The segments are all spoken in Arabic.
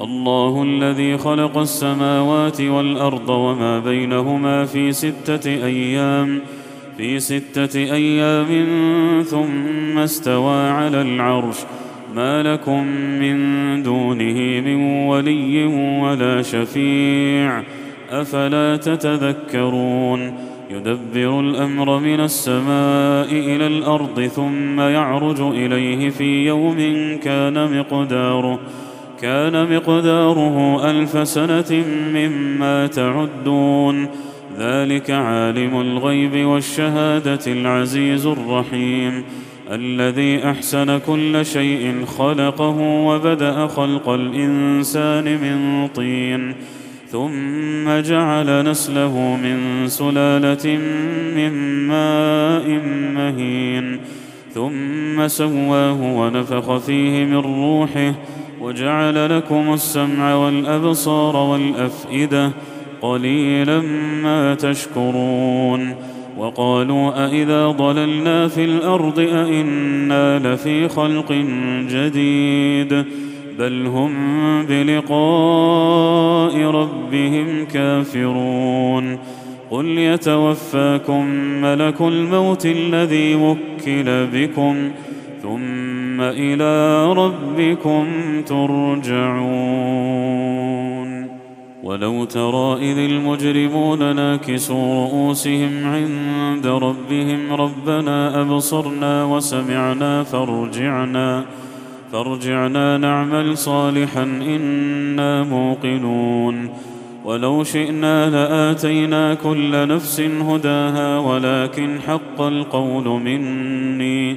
الله الذي خلق السماوات والأرض وما بينهما في ستة أيام في ستة أيام ثم استوى على العرش. ما لكم من دونه من ولي ولا شفيع. أفلا تتذكرون؟ يدبر الأمر من السماء إلى الأرض ثم يعرج إليه في يوم كان مقداره. كان مقداره ألف سنة مما تعدون. ذلك عالم الغيب والشهادة العزيز الرحيم. الذي أحسن كل شيء خلقه وبدأ خلق الإنسان من طين. ثم جعل نسله من سلالة من ماء مهين. ثم سواه ونفخ فيه من روحه وجعل لكم السمع والأبصار والأفئدة قليلا ما تشكرون وقالوا أإذا ضللنا في الأرض أإنا لفي خلق جديد بل هم بلقاء ربهم كافرون قل يتوفاكم ملك الموت الذي وكل بكم ثم إلى ربكم ترجعون ولو ترى اذ المجرمون ناكسوا رؤوسهم عند ربهم ربنا ابصرنا وسمعنا فارجعنا فارجعنا نعمل صالحا أنا موقنون ولو شئنا لاتينا كل نفس هداها ولكن حق القول مني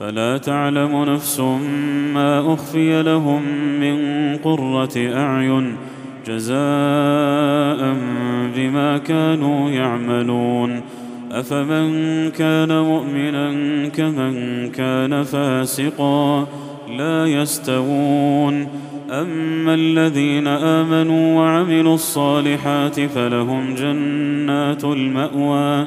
فلا تعلم نفس ما أخفي لهم من قرة أعين جزاء بما كانوا يعملون. أفمن كان مؤمنا كمن كان فاسقا لا يستوون. أما الذين آمنوا وعملوا الصالحات فلهم جنات المأوى.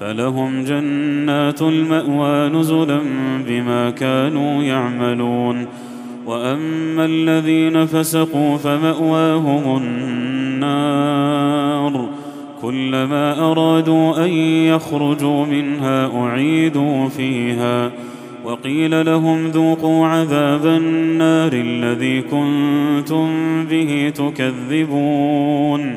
فلهم جنات المأوى نزلا بما كانوا يعملون. وأما الذين فسقوا فمأواهم النار. كلما أرادوا أن يخرجوا منها أعيدوا فيها. وقيل لهم ذوقوا عذاب النار الذي كنتم به تكذبون.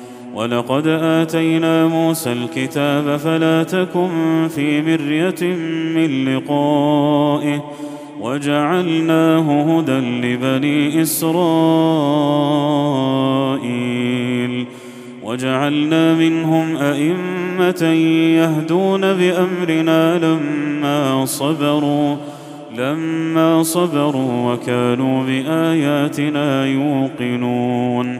ولقد اتينا موسى الكتاب فلا تكن في مريه من لقائه وجعلناه هدى لبني اسرائيل وجعلنا منهم ائمه يهدون بامرنا لما صبروا لما صبروا وكانوا باياتنا يوقنون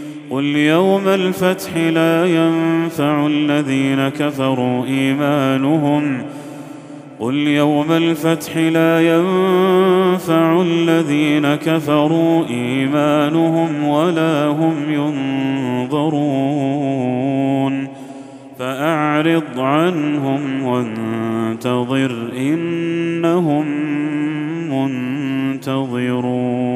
قل يوم الفتح لا ينفع الذين كفروا إيمانهم. قل يوم الفتح لا ينفع الذين كفروا إيمانهم ولا هم ينظرون. فأعرض عنهم وانتظر إنهم منتظرون.